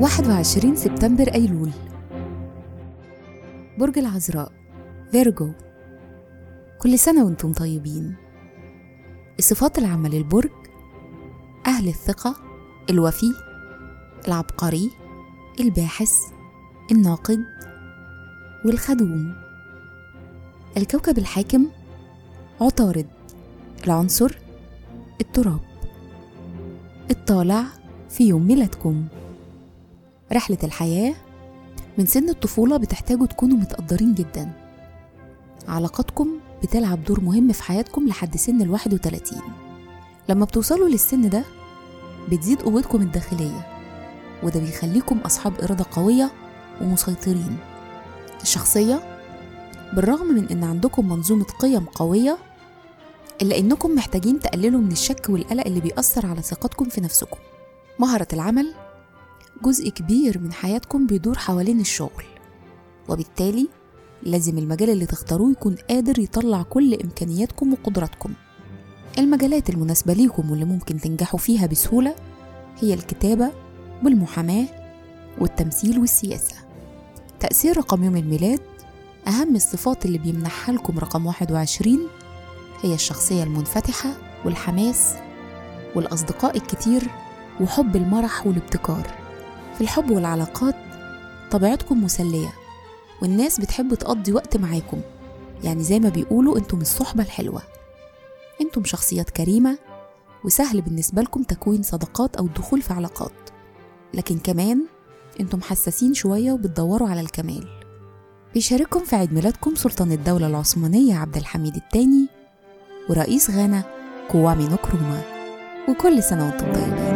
21 سبتمبر أيلول. برج العذراء فيرجو. كل سنة وأنتم طيبين. الصفات العامة للبرج أهل الثقة الوفي العبقري الباحث الناقد والخدوم. الكوكب الحاكم عطارد. العنصر التراب. الطالع في يوم ميلادكم. رحلة الحياة من سن الطفولة بتحتاجوا تكونوا متقدرين جدا. علاقاتكم بتلعب دور مهم في حياتكم لحد سن الواحد وتلاتين. لما بتوصلوا للسن ده بتزيد قوتكم الداخلية وده بيخليكم أصحاب إرادة قوية ومسيطرين. الشخصية بالرغم من إن عندكم منظومة قيم قوية إلا إنكم محتاجين تقللوا من الشك والقلق اللي بيأثر على ثقتكم في نفسكم. مهرة العمل جزء كبير من حياتكم بيدور حوالين الشغل وبالتالي لازم المجال اللي تختاروه يكون قادر يطلع كل إمكانياتكم وقدراتكم. المجالات المناسبة ليكم واللي ممكن تنجحوا فيها بسهولة هي الكتابة والمحاماة والتمثيل والسياسة. تأثير رقم يوم الميلاد أهم الصفات اللي بيمنحها لكم رقم 21 هي الشخصية المنفتحة والحماس والأصدقاء الكتير وحب المرح والابتكار. في الحب والعلاقات طبيعتكم مسلية والناس بتحب تقضي وقت معاكم. يعني زي ما بيقولوا أنتم الصحبة الحلوة. أنتم شخصيات كريمة وسهل بالنسبة لكم تكوين صداقات أو الدخول في علاقات. لكن كمان أنتم حساسين شوية وبتدوروا على الكمال. بيشارككم في عيد ميلادكم سلطان الدولة العثمانية عبد الحميد الثاني ورئيس غانا كوامي نكروما وكل سنة وأنتم طيبين.